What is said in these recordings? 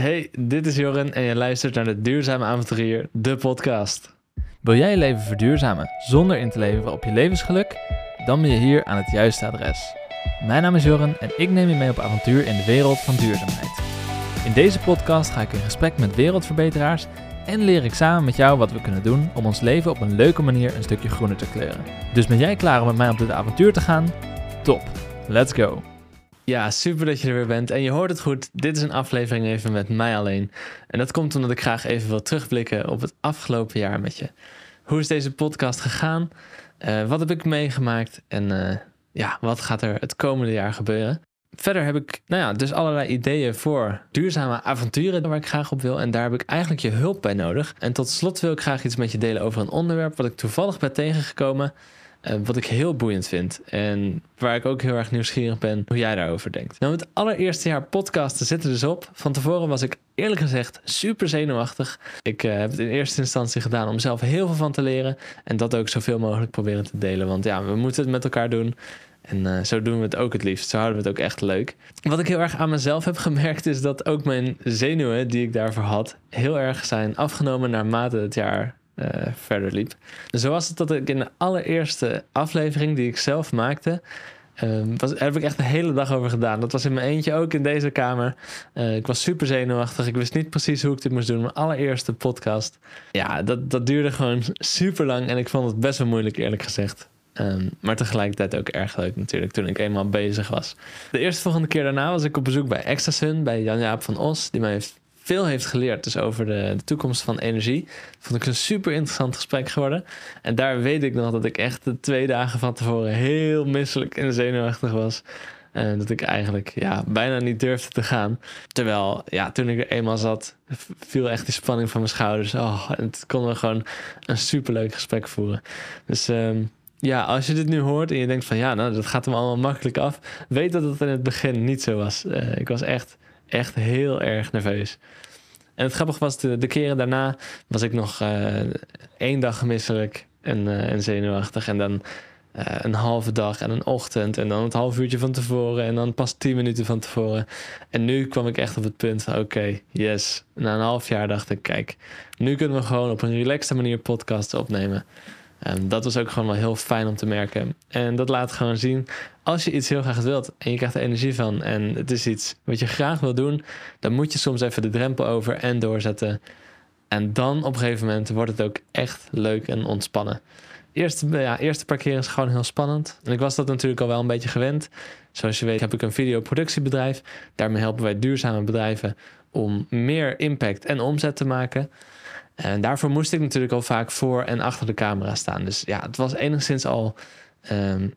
Hey, dit is Joren en je luistert naar de Duurzame Avonturier, de podcast. Wil jij je leven verduurzamen zonder in te leveren op je levensgeluk? Dan ben je hier aan het juiste adres. Mijn naam is Joren en ik neem je mee op avontuur in de wereld van duurzaamheid. In deze podcast ga ik in gesprek met wereldverbeteraars en leer ik samen met jou wat we kunnen doen om ons leven op een leuke manier een stukje groener te kleuren. Dus ben jij klaar om met mij op dit avontuur te gaan? Top, let's go! Ja, super dat je er weer bent. En je hoort het goed, dit is een aflevering even met mij alleen. En dat komt omdat ik graag even wil terugblikken op het afgelopen jaar met je. Hoe is deze podcast gegaan? Uh, wat heb ik meegemaakt? En uh, ja, wat gaat er het komende jaar gebeuren? Verder heb ik nou ja, dus allerlei ideeën voor duurzame avonturen waar ik graag op wil. En daar heb ik eigenlijk je hulp bij nodig. En tot slot wil ik graag iets met je delen over een onderwerp wat ik toevallig ben tegengekomen. Uh, wat ik heel boeiend vind. En waar ik ook heel erg nieuwsgierig ben hoe jij daarover denkt. Nou, het allereerste jaar podcasten zit er dus op. Van tevoren was ik eerlijk gezegd super zenuwachtig. Ik uh, heb het in eerste instantie gedaan om zelf heel veel van te leren. En dat ook zoveel mogelijk proberen te delen. Want ja, we moeten het met elkaar doen. En uh, zo doen we het ook het liefst. Zo houden we het ook echt leuk. Wat ik heel erg aan mezelf heb gemerkt is dat ook mijn zenuwen die ik daarvoor had heel erg zijn afgenomen naarmate het jaar uh, verder liep. Zo was het dat ik in de allereerste aflevering die ik zelf maakte, uh, was, daar heb ik echt de hele dag over gedaan. Dat was in mijn eentje ook in deze kamer. Uh, ik was super zenuwachtig. Ik wist niet precies hoe ik dit moest doen. Mijn allereerste podcast. Ja, dat, dat duurde gewoon super lang. En ik vond het best wel moeilijk, eerlijk gezegd. Um, maar tegelijkertijd ook erg leuk natuurlijk toen ik eenmaal bezig was. De eerste volgende keer daarna was ik op bezoek bij Extrasun, bij Jan-Jaap van Os, die mij heeft, veel heeft geleerd dus over de, de, toekomst van energie. Vond ik een super interessant gesprek geworden. En daar weet ik nog dat ik echt de twee dagen van tevoren heel misselijk en zenuwachtig was. En dat ik eigenlijk ja, bijna niet durfde te gaan. Terwijl, ja, toen ik er eenmaal zat, viel echt die spanning van mijn schouders. Oh, en het konden we gewoon een superleuk gesprek voeren. Dus um, ja, als je dit nu hoort en je denkt van ja, nou, dat gaat hem allemaal makkelijk af. Weet dat het in het begin niet zo was. Uh, ik was echt, echt heel erg nerveus. En het grappige was, de, keren daarna was ik nog uh, één dag misselijk en, uh, en zenuwachtig. En dan een halve dag en een ochtend. En dan het half uurtje van tevoren. En dan pas tien minuten van tevoren. En nu kwam ik echt op het punt van oké, yes. Na een half jaar dacht ik, kijk, nu kunnen we gewoon op een relaxte manier podcasts opnemen. Um, dat was ook gewoon wel heel fijn om te merken. En dat laat gewoon zien, als je iets heel graag wilt en je krijgt er energie van en het is iets wat je graag wil doen, dan moet je soms even de drempel over en doorzetten. En dan op een gegeven moment wordt het ook echt leuk en ontspannen. Eerste, ja, eerste paar keer is gewoon heel spannend. En ik was dat natuurlijk al wel een beetje gewend. Zoals je weet heb ik een videoproductiebedrijf. Daarmee helpen wij duurzame bedrijven om meer impact en omzet te maken. En daarvoor moest ik natuurlijk al vaak voor en achter de camera staan. Dus ja, het was enigszins al um,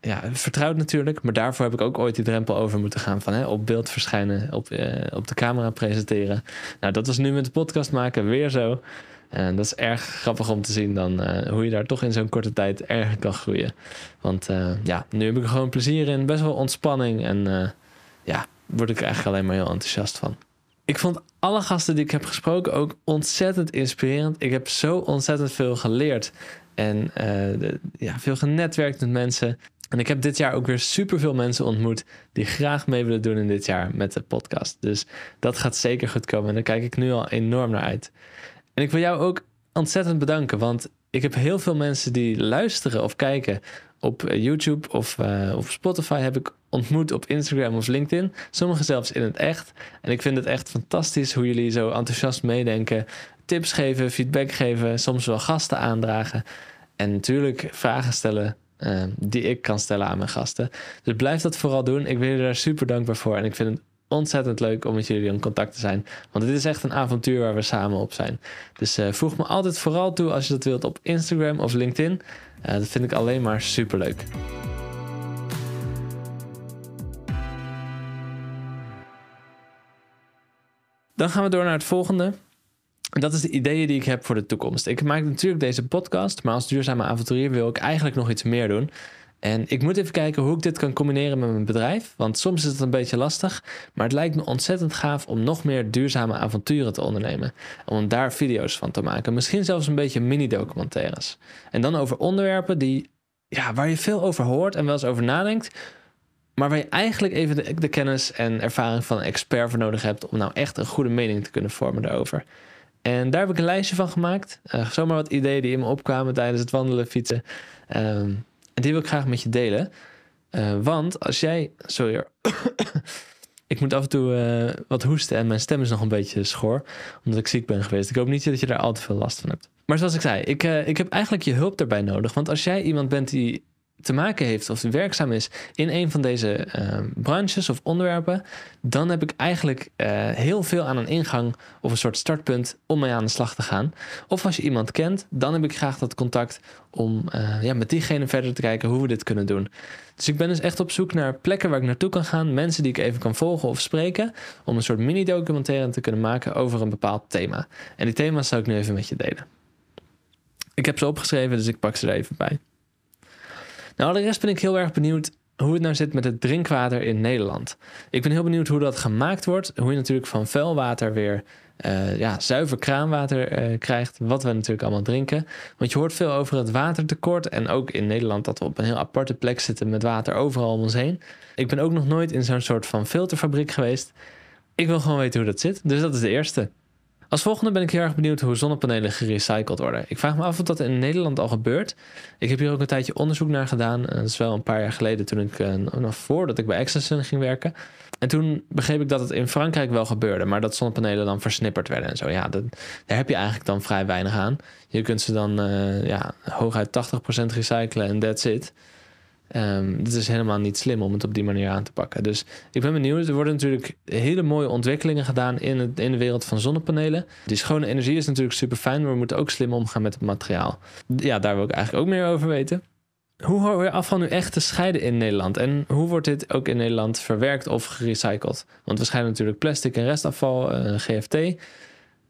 ja, vertrouwd natuurlijk. Maar daarvoor heb ik ook ooit die drempel over moeten gaan van hè, op beeld verschijnen, op, uh, op de camera presenteren. Nou, dat was nu met de podcast maken weer zo. En dat is erg grappig om te zien dan uh, hoe je daar toch in zo'n korte tijd erg kan groeien. Want uh, ja, nu heb ik er gewoon plezier in, best wel ontspanning. En ja, word ik er eigenlijk alleen maar heel enthousiast van. Ik vond alle gasten die ik heb gesproken ook ontzettend inspirerend. Ik heb zo ontzettend veel geleerd. En de, ja, veel genetwerkt met mensen. En ik heb dit jaar ook weer superveel mensen ontmoet die graag mee willen doen in dit jaar met de podcast. Dus dat gaat zeker goed komen. En daar kijk ik nu al enorm naar uit. En ik wil jou ook ontzettend bedanken, want ik heb heel veel mensen die luisteren of kijken op YouTube of op Spotify heb ik ontmoet op Instagram of LinkedIn. Sommigen zelfs in het echt. En ik vind het echt fantastisch hoe jullie zo enthousiast meedenken. Tips geven, feedback geven, soms wel gasten aandragen. En natuurlijk vragen stellen uh, die ik kan stellen aan mijn gasten. Dus blijf dat vooral doen. Ik ben je daar super dankbaar voor. En ik vind het ontzettend leuk om met jullie in contact te zijn. Want dit is echt een avontuur waar we samen op zijn. Dus voeg me altijd vooral toe als je dat wilt op Instagram of LinkedIn. Uh, dat vind ik alleen maar super leuk. Dan gaan we door naar het volgende. Dat is de ideeën die ik heb voor de toekomst. Ik maak natuurlijk deze podcast, maar als duurzame avonturier wil ik eigenlijk nog iets meer doen. En ik moet even kijken hoe ik dit kan combineren met mijn bedrijf. Want soms is het een beetje lastig. Maar het lijkt me ontzettend gaaf om nog meer duurzame avonturen te ondernemen. Om daar video's van te maken. Misschien zelfs een beetje mini-documentaires. En dan over onderwerpen die, ja, waar je veel over hoort en wel eens over nadenkt. maar waar je eigenlijk even de, kennis en ervaring van een expert voor nodig hebt om nou echt een goede mening te kunnen vormen daarover. En daar heb ik een lijstje van gemaakt. Uh, zomaar wat ideeën die in me opkwamen tijdens het wandelen, fietsen. Um, en die wil ik graag met je delen. Uh, want als jij. Sorry. ik moet af en toe uh, wat hoesten en mijn stem is nog een beetje schor. Omdat ik ziek ben geweest. Ik hoop niet dat je daar al te veel last van hebt. Maar zoals ik zei, ik, ik heb eigenlijk je hulp daarbij nodig. Want als jij iemand bent die te maken heeft of werkzaam is in een van deze uh, branches of onderwerpen, dan heb ik eigenlijk uh, heel veel aan een ingang of een soort startpunt om mee aan de slag te gaan. Of als je iemand kent, dan heb ik graag dat contact om uh, ja, met diegene verder te kijken hoe we dit kunnen doen. Dus ik ben dus echt op zoek naar plekken waar ik naartoe kan gaan, mensen die ik even kan volgen of spreken, om een soort mini-documentaire te kunnen maken over een bepaald thema. En die thema's zou ik nu even met je delen. Ik heb ze opgeschreven, dus ik pak ze er even bij. Nou, allereerst ben ik heel erg benieuwd hoe het nou zit met het drinkwater in Nederland. Ik ben heel benieuwd hoe dat gemaakt wordt. Hoe je natuurlijk van vuilwater weer uh, ja, zuiver kraanwater uh, krijgt. Wat we natuurlijk allemaal drinken. Want je hoort veel over het watertekort. En ook in Nederland dat we op een heel aparte plek zitten met water overal om ons heen. Ik ben ook nog nooit in zo'n soort van filterfabriek geweest. Ik wil gewoon weten hoe dat zit. Dus dat is de eerste. Als volgende ben ik heel erg benieuwd hoe zonnepanelen gerecycled worden. Ik vraag me af of dat in Nederland al gebeurt. Ik heb hier ook een tijdje onderzoek naar gedaan. Eh, dat is wel een paar jaar geleden toen ik, uh, nog voordat ik bij Exelsun ging werken. En toen begreep ik dat het in Frankrijk wel gebeurde, maar dat zonnepanelen dan versnipperd werden en zo. Ja, dat, daar heb je eigenlijk dan vrij weinig aan. Je kunt ze dan uh, ja, hooguit 80% recyclen en that's it. Um, het is helemaal niet slim om het op die manier aan te pakken. Dus ik ben benieuwd. Er worden natuurlijk hele mooie ontwikkelingen gedaan in, het, in de wereld van zonnepanelen. Die schone energie is natuurlijk super fijn, maar we moeten ook slim omgaan met het materiaal. Ja, daar wil ik eigenlijk ook meer over weten. Hoe houden we afval nu echt te scheiden in Nederland? En hoe wordt dit ook in Nederland verwerkt of gerecycled? Want we scheiden natuurlijk plastic en restafval, uh, GFT. Uh,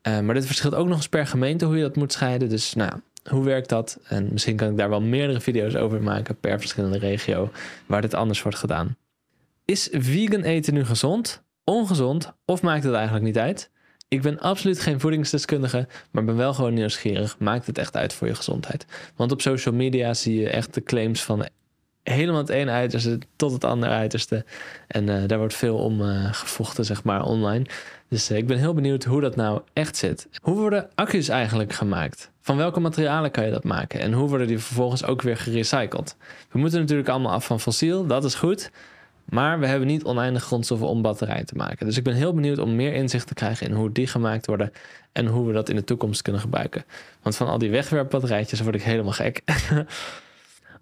maar dit verschilt ook nog eens per gemeente hoe je dat moet scheiden. Dus nou hoe werkt dat? En misschien kan ik daar wel meerdere video's over maken per verschillende regio waar dit anders wordt gedaan. Is vegan eten nu gezond, ongezond of maakt het eigenlijk niet uit? Ik ben absoluut geen voedingsdeskundige, maar ben wel gewoon nieuwsgierig. Maakt het echt uit voor je gezondheid? Want op social media zie je echt de claims van helemaal het ene uiterste tot het andere uiterste. En uh, daar wordt veel om uh, gevochten, zeg maar, online. Dus uh, ik ben heel benieuwd hoe dat nou echt zit. Hoe worden accu's eigenlijk gemaakt? Van welke materialen kan je dat maken? En hoe worden die vervolgens ook weer gerecycled? We moeten natuurlijk allemaal af van fossiel, dat is goed. Maar we hebben niet oneindig grondstoffen om batterijen te maken. Dus ik ben heel benieuwd om meer inzicht te krijgen in hoe die gemaakt worden en hoe we dat in de toekomst kunnen gebruiken. Want van al die wegwerpbatterijtjes word ik helemaal gek.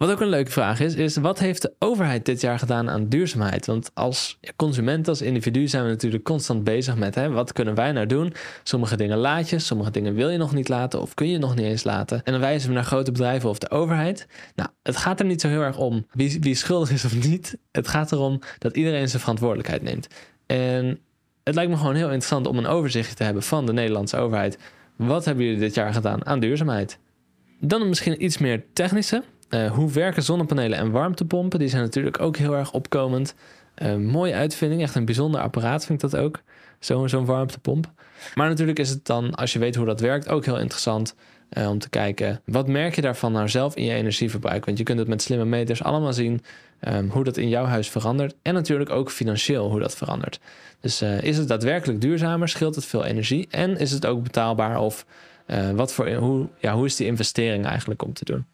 Wat ook een leuke vraag is, is wat heeft de overheid dit jaar gedaan aan duurzaamheid? Want als consument, als individu zijn we natuurlijk constant bezig met hè, wat kunnen wij nou doen? Sommige dingen laat je, sommige dingen wil je nog niet laten of kun je nog niet eens laten. En dan wijzen we naar grote bedrijven of de overheid. Nou, het gaat er niet zo heel erg om wie, wie schuldig is of niet. Het gaat erom dat iedereen zijn verantwoordelijkheid neemt. En het lijkt me gewoon heel interessant om een overzicht te hebben van de Nederlandse overheid. Wat hebben jullie dit jaar gedaan aan duurzaamheid? Dan misschien iets meer technische. Uh, hoe werken zonnepanelen en warmtepompen? Die zijn natuurlijk ook heel erg opkomend. Uh, mooie uitvinding, echt een bijzonder apparaat vind ik dat ook. Zo'n warmtepomp. Maar natuurlijk is het dan, als je weet hoe dat werkt, ook heel interessant uh, om te kijken. Wat merk je daarvan nou zelf in je energieverbruik? Want je kunt het met slimme meters allemaal zien um, hoe dat in jouw huis verandert. En natuurlijk ook financieel hoe dat verandert. Dus is het daadwerkelijk duurzamer? Scheelt het veel energie? En is het ook betaalbaar? Of wat voor, hoe, ja, hoe is die investering eigenlijk om te doen?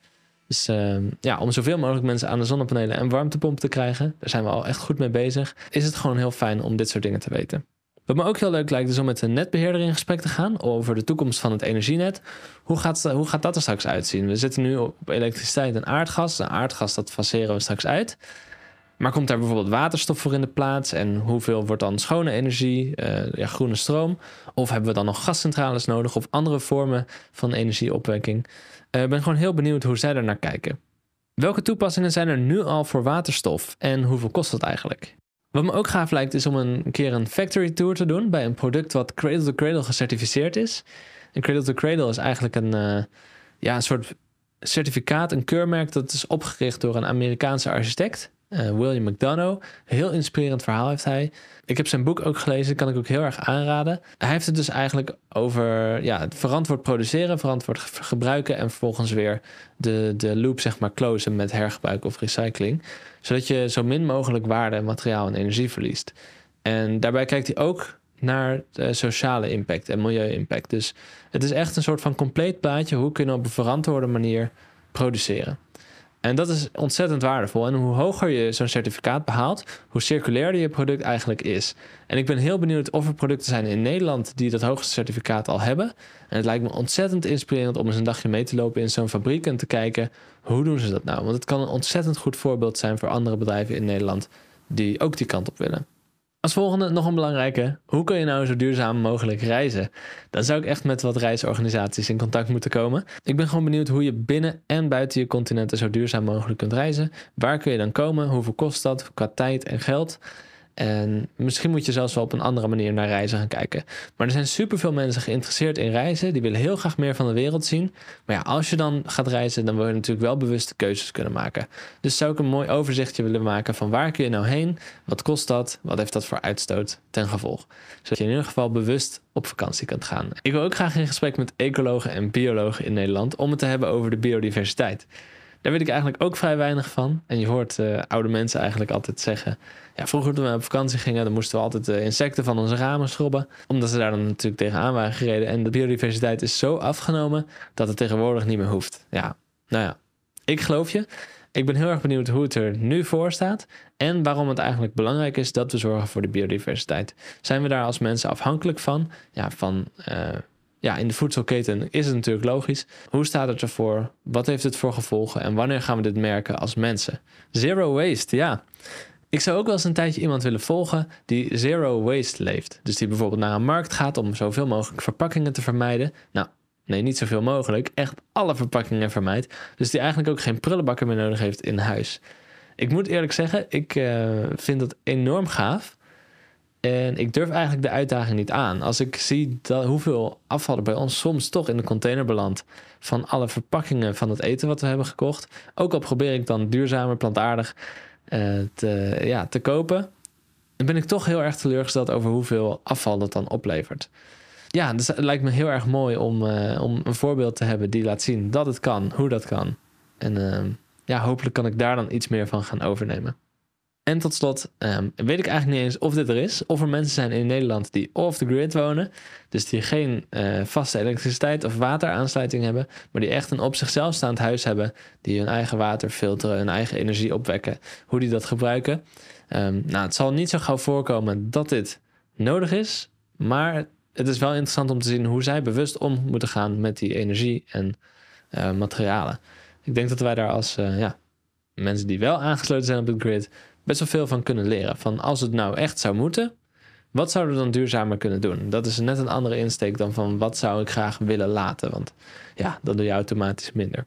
Dus uh, ja, om zoveel mogelijk mensen aan de zonnepanelen en warmtepomp te krijgen, daar zijn we al echt goed mee bezig, is het gewoon heel fijn om dit soort dingen te weten. Wat me ook heel leuk lijkt is om met de netbeheerder in gesprek te gaan over de toekomst van het energienet. Hoe gaat, hoe gaat dat er straks uitzien? We zitten nu op elektriciteit en aardgas. Aardgas dat faceren we straks uit. Maar komt daar bijvoorbeeld waterstof voor in de plaats? En hoeveel wordt dan schone energie, uh, ja, groene stroom? Of hebben we dan nog gascentrales nodig of andere vormen van energieopwekking? Ik uh, ben gewoon heel benieuwd hoe zij er naar kijken. Welke toepassingen zijn er nu al voor waterstof en hoeveel kost dat eigenlijk? Wat me ook gaaf lijkt is om een keer een factory tour te doen bij een product wat Cradle to Cradle gecertificeerd is. En Cradle to Cradle is eigenlijk een, uh, ja, een soort certificaat, een keurmerk dat is opgericht door een Amerikaanse architect. Uh, William McDonough. Heel inspirerend verhaal heeft hij. Ik heb zijn boek ook gelezen, kan ik ook heel erg aanraden. Hij heeft het dus eigenlijk over ja, het verantwoord produceren, verantwoord gebruiken en vervolgens weer de, de loop zeg maar closen met hergebruik of recycling. Zodat je zo min mogelijk waarde, materiaal en energie verliest. En daarbij kijkt hij ook naar de sociale impact en milieu-impact. Dus het is echt een soort van compleet plaatje. Hoe kun je op een verantwoorde manier produceren? En dat is ontzettend waardevol. En hoe hoger je zo'n certificaat behaalt, hoe circulairder je product eigenlijk is. En ik ben heel benieuwd of er producten zijn in Nederland die dat hoogste certificaat al hebben. En het lijkt me ontzettend inspirerend om eens een dagje mee te lopen in zo'n fabriek en te kijken hoe doen ze dat nou. Want het kan een ontzettend goed voorbeeld zijn voor andere bedrijven in Nederland die ook die kant op willen. Als volgende nog een belangrijke. Hoe kun je nou zo duurzaam mogelijk reizen? Dan zou ik echt met wat reisorganisaties in contact moeten komen. Ik ben gewoon benieuwd hoe je binnen en buiten je continenten zo duurzaam mogelijk kunt reizen. Waar kun je dan komen? Hoeveel kost dat qua tijd en geld? En misschien moet je zelfs wel op een andere manier naar reizen gaan kijken. Maar er zijn superveel mensen geïnteresseerd in reizen. Die willen heel graag meer van de wereld zien. Maar ja, als je dan gaat reizen, dan wil je natuurlijk wel bewuste keuzes kunnen maken. Dus zou ik een mooi overzichtje willen maken van waar kun je nou heen? Wat kost dat? Wat heeft dat voor uitstoot ten gevolg? Zodat je in ieder geval bewust op vakantie kunt gaan. Ik wil ook graag in gesprek met ecologen en biologen in Nederland om het te hebben over de biodiversiteit. Daar weet ik eigenlijk ook vrij weinig van. En je hoort uh, oude mensen eigenlijk altijd zeggen ja, vroeger toen we op vakantie gingen, dan moesten we altijd de insecten van onze ramen schrobben. Omdat ze daar dan natuurlijk tegenaan waren gereden. En de biodiversiteit is zo afgenomen dat het tegenwoordig niet meer hoeft. Ja, nou ja, ik geloof je. Ik ben heel erg benieuwd hoe het er nu voor staat. En waarom het eigenlijk belangrijk is dat we zorgen voor de biodiversiteit. Zijn we daar als mensen afhankelijk van? Ja, van. Uh, ja, in de voedselketen is het natuurlijk logisch. Hoe staat het ervoor? Wat heeft het voor gevolgen? En wanneer gaan we dit merken als mensen? Zero waste, ja. Ik zou ook wel eens een tijdje iemand willen volgen die zero waste leeft. Dus die bijvoorbeeld naar een markt gaat om zoveel mogelijk verpakkingen te vermijden. Nou, nee, niet zoveel mogelijk. Echt alle verpakkingen vermijdt. Dus die eigenlijk ook geen prullenbakken meer nodig heeft in huis. Ik moet eerlijk zeggen, ik uh, vind dat enorm gaaf. En ik durf eigenlijk de uitdaging niet aan. Als ik zie dat, hoeveel afval er bij ons soms toch in de container belandt. van alle verpakkingen van het eten wat we hebben gekocht. Ook al probeer ik dan duurzamer, plantaardig uh, te, ja, te kopen, dan ben ik toch heel erg teleurgesteld over hoeveel afval dat dan oplevert. Ja, dus het lijkt me heel erg mooi om, uh, om een voorbeeld te hebben die laat zien dat het kan, hoe dat kan. En uh, ja, hopelijk kan ik daar dan iets meer van gaan overnemen. En tot slot um, weet ik eigenlijk niet eens of dit er is. Of er mensen zijn in Nederland die off the grid wonen. Dus die geen uh, vaste elektriciteit of wateraansluiting hebben. Maar die echt een op zichzelf staand huis hebben. Die hun eigen water filteren, hun eigen energie opwekken. Hoe die dat gebruiken. Um, nou, het zal niet zo gauw voorkomen dat dit nodig is. Maar het is wel interessant om te zien hoe zij bewust om moeten gaan met die energie en uh, materialen. Ik denk dat wij daar als uh, ja, mensen die wel aangesloten zijn op de grid best wel veel van kunnen leren. Van als het nou echt zou moeten, wat zouden we dan duurzamer kunnen doen? Dat is net een andere insteek dan van wat zou ik graag willen laten. Want ja, dan doe je automatisch minder.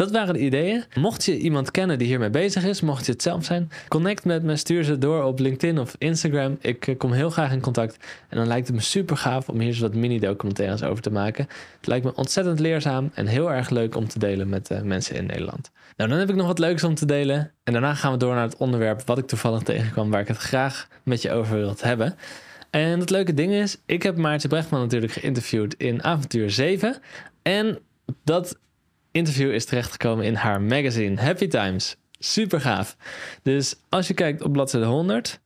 Dat waren de ideeën. Mocht je iemand kennen die hiermee bezig is, mocht je het zelf zijn, connect met me, stuur ze door op LinkedIn of Instagram. Ik eh, kom heel graag in contact. En dan lijkt het me super gaaf om hier eens wat mini-documentaires over te maken. Het lijkt me ontzettend leerzaam en heel erg leuk om te delen met uh, mensen in Nederland. Nou, dan heb ik nog wat leuks om te delen. En daarna gaan we door naar het onderwerp wat ik toevallig tegenkwam, waar ik het graag met je over wil hebben. En het leuke ding is, ik heb Maartje Brechtman natuurlijk geïnterviewd in Avontuur 7. En dat interview is terechtgekomen in haar magazine Happy Times. Super gaaf. Dus als je kijkt op bladzijde 100,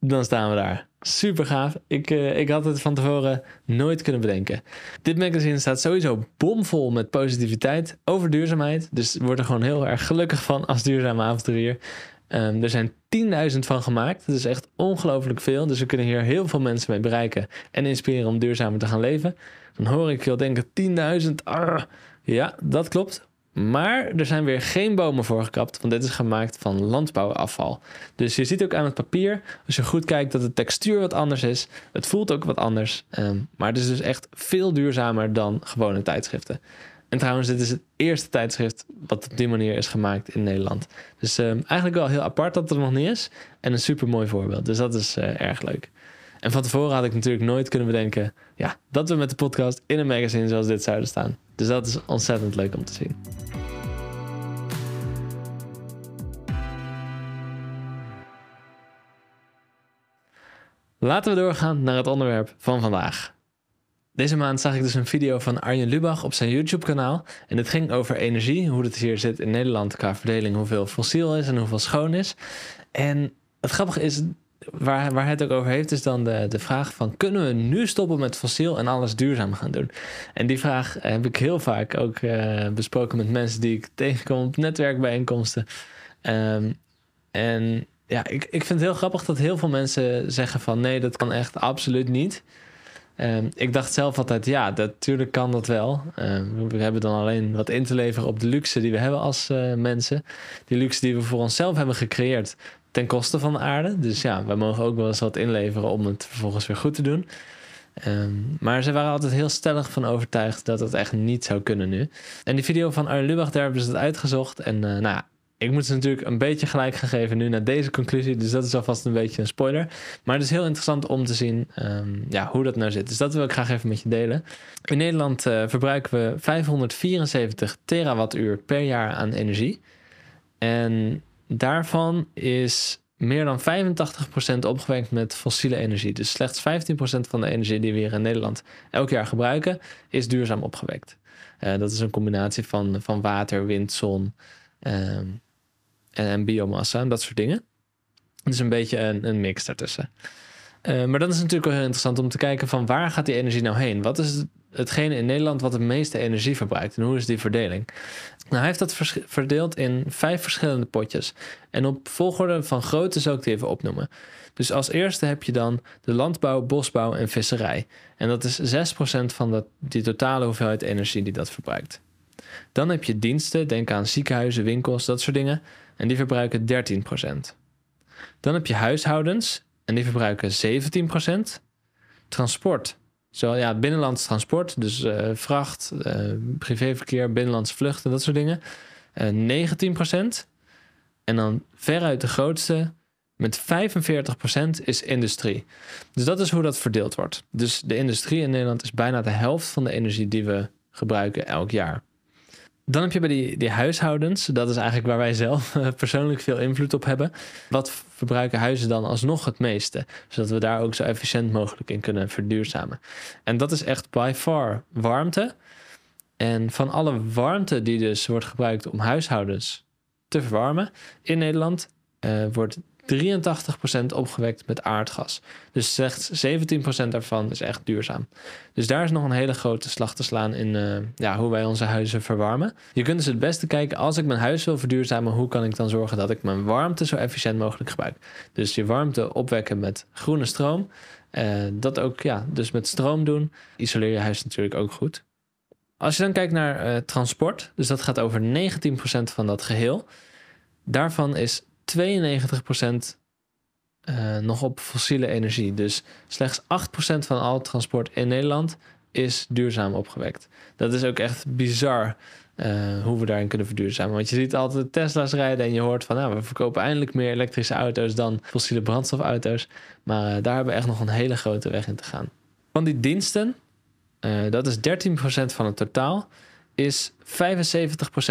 dan staan we daar. Super gaaf. Ik, uh, ik had het van tevoren nooit kunnen bedenken. Dit magazine staat sowieso bomvol met positiviteit over duurzaamheid. Dus word er gewoon heel erg gelukkig van als duurzame avonturier. Um, er zijn 10.000 van gemaakt. Dat is echt ongelooflijk veel. Dus we kunnen hier heel veel mensen mee bereiken en inspireren om duurzamer te gaan leven. Dan hoor ik veel denken: 10.000. Ja, dat klopt. Maar er zijn weer geen bomen voor gekapt, want dit is gemaakt van landbouwafval. Dus je ziet ook aan het papier, als je goed kijkt, dat de textuur wat anders is. Het voelt ook wat anders. Um, maar het is dus echt veel duurzamer dan gewone tijdschriften. En trouwens, dit is het eerste tijdschrift wat op die manier is gemaakt in Nederland. Dus um, eigenlijk wel heel apart dat het er nog niet is. En een super mooi voorbeeld. Dus dat is uh, erg leuk. En van tevoren had ik natuurlijk nooit kunnen bedenken ja, dat we met de podcast in een magazine zoals dit zouden staan. Dus dat is ontzettend leuk om te zien. Laten we doorgaan naar het onderwerp van vandaag. Deze maand zag ik dus een video van Arjen Lubach op zijn YouTube-kanaal. En het ging over energie, hoe het hier zit in Nederland qua verdeling, hoeveel fossiel is en hoeveel schoon is. En het grappige is, waar, waar het ook over heeft, is dan de, de vraag van... kunnen we nu stoppen met fossiel en alles duurzaam gaan doen? En die vraag heb ik heel vaak ook uh, besproken met mensen die ik tegenkom op netwerkbijeenkomsten. Um, en ja, ik, ik vind het heel grappig dat heel veel mensen zeggen van... nee, dat kan echt absoluut niet... Um, ik dacht zelf altijd, ja, natuurlijk kan dat wel. Um, we hebben dan alleen wat in te leveren op de luxe die we hebben als uh, mensen. Die luxe die we voor onszelf hebben gecreëerd ten koste van de aarde. Dus ja, we mogen ook wel eens wat inleveren om het vervolgens weer goed te doen. Um, maar ze waren altijd heel stellig van overtuigd dat het echt niet zou kunnen nu. En die video van Arjen Lubach, daar hebben ze het uitgezocht. En uh, nou ik moet ze natuurlijk een beetje gelijk gaan geven nu naar deze conclusie. Dus dat is alvast een beetje een spoiler. Maar het is heel interessant om te zien um, ja, hoe dat nou zit. Dus dat wil ik graag even met je delen. In Nederland uh, verbruiken we 574 terawattuur per jaar aan energie. En daarvan is meer dan 85% opgewekt met fossiele energie. Dus slechts 15% van de energie die we hier in Nederland elk jaar gebruiken, is duurzaam opgewekt. Uh, dat is een combinatie van, van water, wind, zon. Um, en, biomassa en dat soort dingen. Dus een beetje een, een mix daartussen. Uh, maar dan is natuurlijk wel heel interessant om te kijken van waar gaat die energie nou heen? Wat is hetgene in Nederland wat de meeste energie verbruikt en hoe is die verdeling? Nou, hij heeft dat verdeeld in vijf verschillende potjes. En op volgorde van grootte zou ik die even opnoemen. Dus als eerste heb je dan de landbouw, bosbouw en visserij. En dat is 6% van dat, die totale hoeveelheid energie die dat verbruikt. Dan heb je diensten, denk aan ziekenhuizen, winkels, dat soort dingen. En die verbruiken 13%. Dan heb je huishoudens en die verbruiken 17%. Transport, zo ja, binnenlands transport, dus uh, vracht, uh, privéverkeer, binnenlands vluchten, dat soort dingen. Uh, 19%. En dan veruit de grootste, met 45% is industrie. Dus dat is hoe dat verdeeld wordt. Dus de industrie in Nederland is bijna de helft van de energie die we gebruiken elk jaar. Dan heb je bij die, die huishoudens, dat is eigenlijk waar wij zelf eh, persoonlijk veel invloed op hebben. Wat verbruiken huizen dan alsnog het meeste? Zodat we daar ook zo efficiënt mogelijk in kunnen verduurzamen. En dat is echt by far warmte. En van alle warmte die dus wordt gebruikt om huishoudens te verwarmen in Nederland, uh, wordt 83% opgewekt met aardgas. Dus slechts 17% daarvan is echt duurzaam. Dus daar is nog een hele grote slag te slaan in uh, ja, hoe wij onze huizen verwarmen. Je kunt dus het beste kijken, als ik mijn huis wil verduurzamen, hoe kan ik dan zorgen dat ik mijn warmte zo efficiënt mogelijk gebruik? Dus je warmte opwekken met groene stroom. Uh, dat ook ja, dus met stroom doen. Isoleer je huis natuurlijk ook goed. Als je dan kijkt naar uh, transport, dus dat gaat over 19% van dat geheel. Daarvan is 92% uh, nog op fossiele energie. Dus slechts 8% van al transport in Nederland is duurzaam opgewekt. Dat is ook echt bizar uh, hoe we daarin kunnen verduurzamen. Want je ziet altijd Tesla's rijden en je hoort van... nou, we verkopen eindelijk meer elektrische auto's dan fossiele brandstofauto's. Maar uh, daar hebben we echt nog een hele grote weg in te gaan. Van die diensten, dat is 13% van het totaal is 75%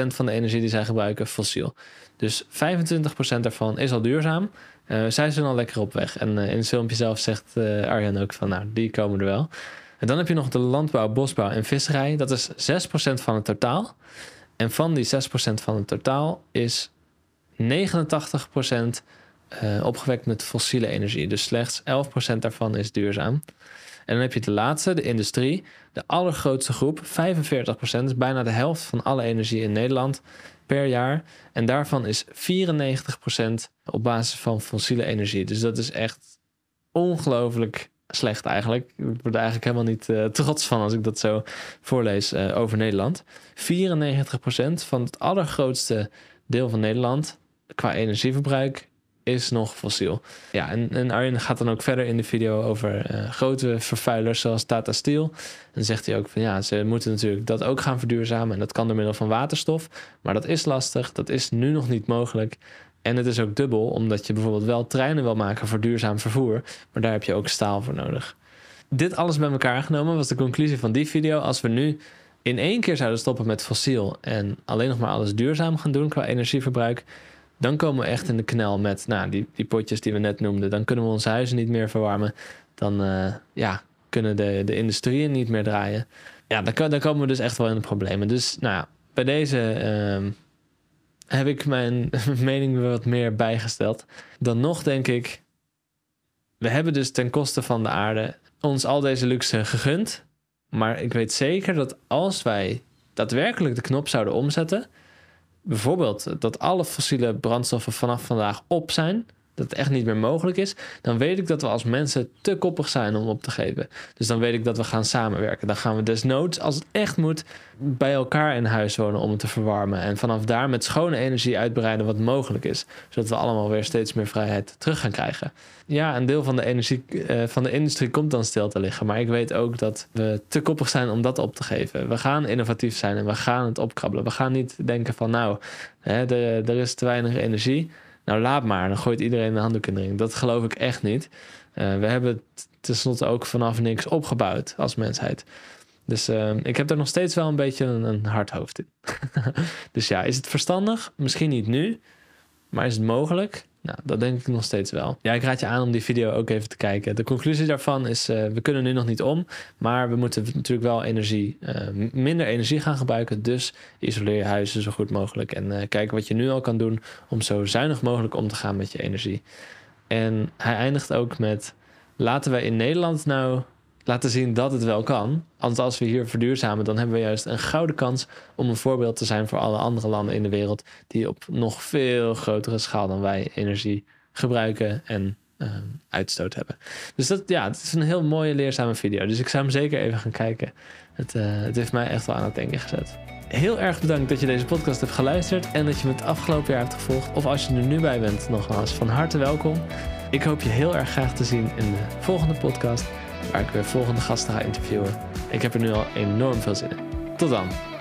van de energie die zij gebruiken fossiel. Dus 25% daarvan is al duurzaam. Uh, zij zijn al lekker op weg. En uh, in het filmpje zelf zegt uh, Arjan ook van, nou, die komen er wel. En dan heb je nog de landbouw, bosbouw en visserij. Dat is 6% van het totaal. En van die 6% van het totaal is 89% opgewekt met fossiele energie. Dus slechts 11% daarvan is duurzaam. En dan heb je de laatste, de industrie. De allergrootste groep, 45%, is bijna de helft van alle energie in Nederland per jaar. En daarvan is 94% op basis van fossiele energie. Dus dat is echt ongelooflijk slecht eigenlijk. Ik word eigenlijk helemaal niet uh, trots van als ik dat zo voorlees uh, over Nederland. 94% van het allergrootste deel van Nederland qua energieverbruik is nog fossiel. Ja, en, en Arjen gaat dan ook verder in de video over uh, grote vervuilers zoals Tata Steel. En zegt hij ook van ja, ze moeten natuurlijk dat ook gaan verduurzamen. En dat kan door middel van waterstof. Maar dat is lastig, dat is nu nog niet mogelijk. En het is ook dubbel, omdat je bijvoorbeeld wel treinen wil maken voor duurzaam vervoer. Maar daar heb je ook staal voor nodig. Dit alles bij elkaar genomen was de conclusie van die video. Als we nu in één keer zouden stoppen met fossiel en alleen nog maar alles duurzaam gaan doen qua energieverbruik dan komen we echt in de knel met nou, die, die potjes die we net noemden. Dan kunnen we onze huizen niet meer verwarmen. dan uh, ja, kunnen de, de industrieën niet meer draaien. Ja, dan, dan komen we dus echt wel in de problemen. Dus nou ja, bij deze uh, heb ik mijn mening wat meer bijgesteld. Dan nog denk ik, we hebben dus ten koste van de aarde ons al deze luxe gegund. Maar ik weet zeker dat als wij daadwerkelijk de knop zouden omzetten, bijvoorbeeld dat alle fossiele brandstoffen vanaf vandaag op zijn, dat het echt niet meer mogelijk is, dan weet ik dat we als mensen te koppig zijn om op te geven. Dus dan weet ik dat we gaan samenwerken. Dan gaan we desnoods, als het echt moet, bij elkaar in huis wonen om het te verwarmen. En vanaf daar met schone energie uitbreiden wat mogelijk is. Zodat we allemaal weer steeds meer vrijheid terug gaan krijgen. Ja, een deel van de, energie, uh, van de industrie komt dan stil te liggen. Maar ik weet ook dat we te koppig zijn om dat op te geven. We gaan innovatief zijn en we gaan het opkrabbelen. We gaan niet denken van nou, hè, er, er is te weinig energie nou, laat maar. Dan gooit iedereen de handdoek in de ring. Dat geloof ik echt niet. Uh, we hebben tenslotte ook vanaf niks opgebouwd als mensheid. Dus uh, ik heb er nog steeds wel een beetje een, een hard hoofd in. dus ja, is het verstandig? Misschien niet nu. Maar is het mogelijk? Nou, dat denk ik nog steeds wel. Ja, ik raad je aan om die video ook even te kijken. De conclusie daarvan is, uh, we kunnen nu nog niet om, maar we moeten natuurlijk wel energie, uh, minder energie gaan gebruiken. Dus isoleer je huizen zo goed mogelijk en uh, kijk wat je nu al kan doen om zo zuinig mogelijk om te gaan met je energie. En hij eindigt ook met, laten wij in Nederland nou laten zien dat het wel kan. Want als we hier verduurzamen, dan hebben we juist een gouden kans om een voorbeeld te zijn voor alle andere landen in de wereld die op nog veel grotere schaal dan wij energie gebruiken en uh, uitstoot hebben. Dus dat, ja, het is een heel mooie leerzame video. Dus ik zou hem zeker even gaan kijken. Het, uh, het heeft mij echt wel aan het denken gezet. Heel erg bedankt dat je deze podcast hebt geluisterd en dat je me het afgelopen jaar hebt gevolgd. Of als je er nu bij bent, nogmaals van harte welkom. Ik hoop je heel erg graag te zien in de volgende podcast waar ik weer volgende gasten ga interviewen. Ik heb er nu al enorm veel zin in. Tot dan.